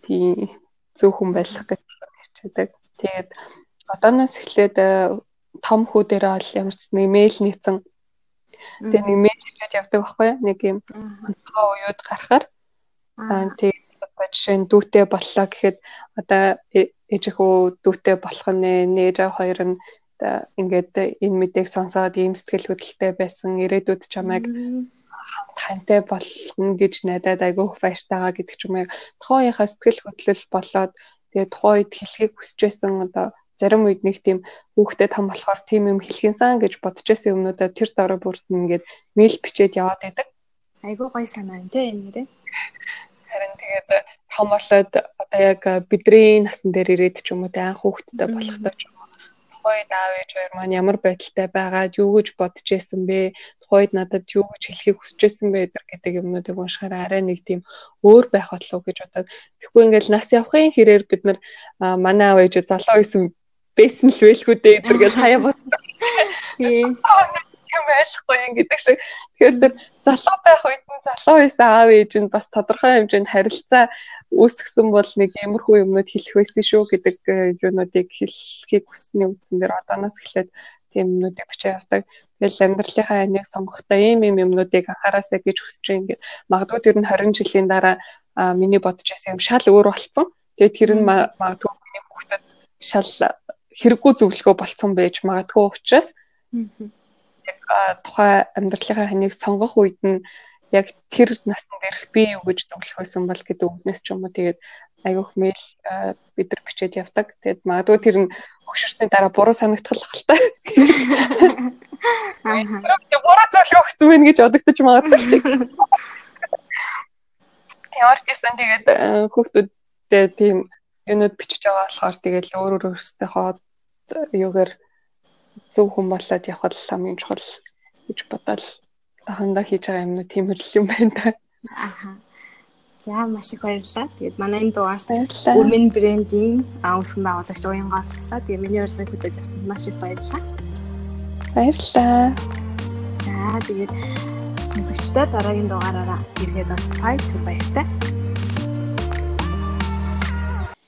тийм зөв хүн байх гэж хичээдэг. Тэгээд одооноос эхлээд э, том хүү дээрээ бол ямар ч нэг мэйл нийцэн. Тэгээ нэг мэйл хийгээд явдаг байхгүй нэг юм онцгой уууд гарахаар. Аа. Тэгээд жишээ нь дүүтэй боллоо гэхэд одоо э, ээжихүү дүүтэй болох нь нээж хоёр нь ингээд энэ мэдээг сонсоод ийм сэтгэл хөдлөлтэй байсан ирээдүйд чамайг хантай болно гэж найдаад айгүйх баяртайгаа гэдэг ч юм яг тухайынхаа сэтгэл хөдлөл болоод тэгээ тухайд хэлхийг хүсэж байсан одоо зарим үед нэг тийм хүүхдэд том болохоор тийм юм хэлхинсан гэж бодож байсан юмнуудаа тэр дорой бүрт ингээд мэйл бичээд яваад байдаг. Айгуу гоё санаа энэ тийм нэрээ. Харин тэгээд том болоод одоо яг бидний насн дээр ирээд ч юм уу те анх ч юм уу тухайд аав ээж хоёр маань ямар байдалтай байгаад юу гэж бодож исэн бэ? Тухайд надад юу гэж хэлхийг хүсэж исэн бэ гэдэг юмнуудыг уншихаар арай нэг тийм өөр байх болов гэж бодоод тэгэхгүй ингээл нас явахын хэрээр бид нар манай аав ээж залуу байсан байсан л байлгүй дээ гэдэргээл хаяа бодсон. Тийм юм ойлгохгүй юм гэдэг шиг. Тэгэхээр тэр залуу байх үед нь залуу байсан аав ээж нь бас тодорхой хэмжээнд харилцаа үүсгэсэн бол нэг иймэрхүү юмнууд хэлэх байсан шүү гэдэг э, юунуудыг хэлхийг хүссний үндсэн дээр одооноос эхлээд тийм юмнуудыг бичиж явдаг. Тэгэл амьдралынхаа энийг сонгохдоо ийм ийм юмнуудыг анхаараасаа гэж хүсэж байгаа ингээд магадгүй тэр нь 20 жилийн дараа миний бодож байсан юм шал өөр болцсон. Тэгээд тэр нь магадгүй миний хүүхдэд шал хэрэггүй зөвлөгөө болцсон байж магадгүй учраас тухай амьдралынхаа ханийг сонгох үед нь яг тэр наснд ирэх би юу гэж зөвлөх байсан бол гэдэг үгнээс ч юм уу тэгээд айгүйх мэйл бид нар бичээд явдаг. Тэгээд магадгүй тэр нь өгшөрсний дараа буруу санагдах та. Аа. Буруу зөвлөгөө өгсөн байх гэж бодогдож магадгүй. Ямар ч гэсэн тэгээд хүүхдүүдтэй тийм юмуд бичиж байгаа болохоор тэгээд өөр өөр өөрсдөө хоод юугаар зөв хүн болоод явхад хамгийн чухал гэж бодоод хандаа хийж байгаа юмнууд тийм хөрл юм байна да. Аха. За маш их баярлалаа. Тэгээд манай энэ дугаарт Women Brand-ийн үүсгэн байгуулагч уянгаар оролцлоо. Тэгээд миний урилгыг хүлээж авсанд маш их баярлалаа. Баярлалаа. За тэгээд сонсогчдод дараагийн дугаараараа эргээд олцгаая. Түр баяртай.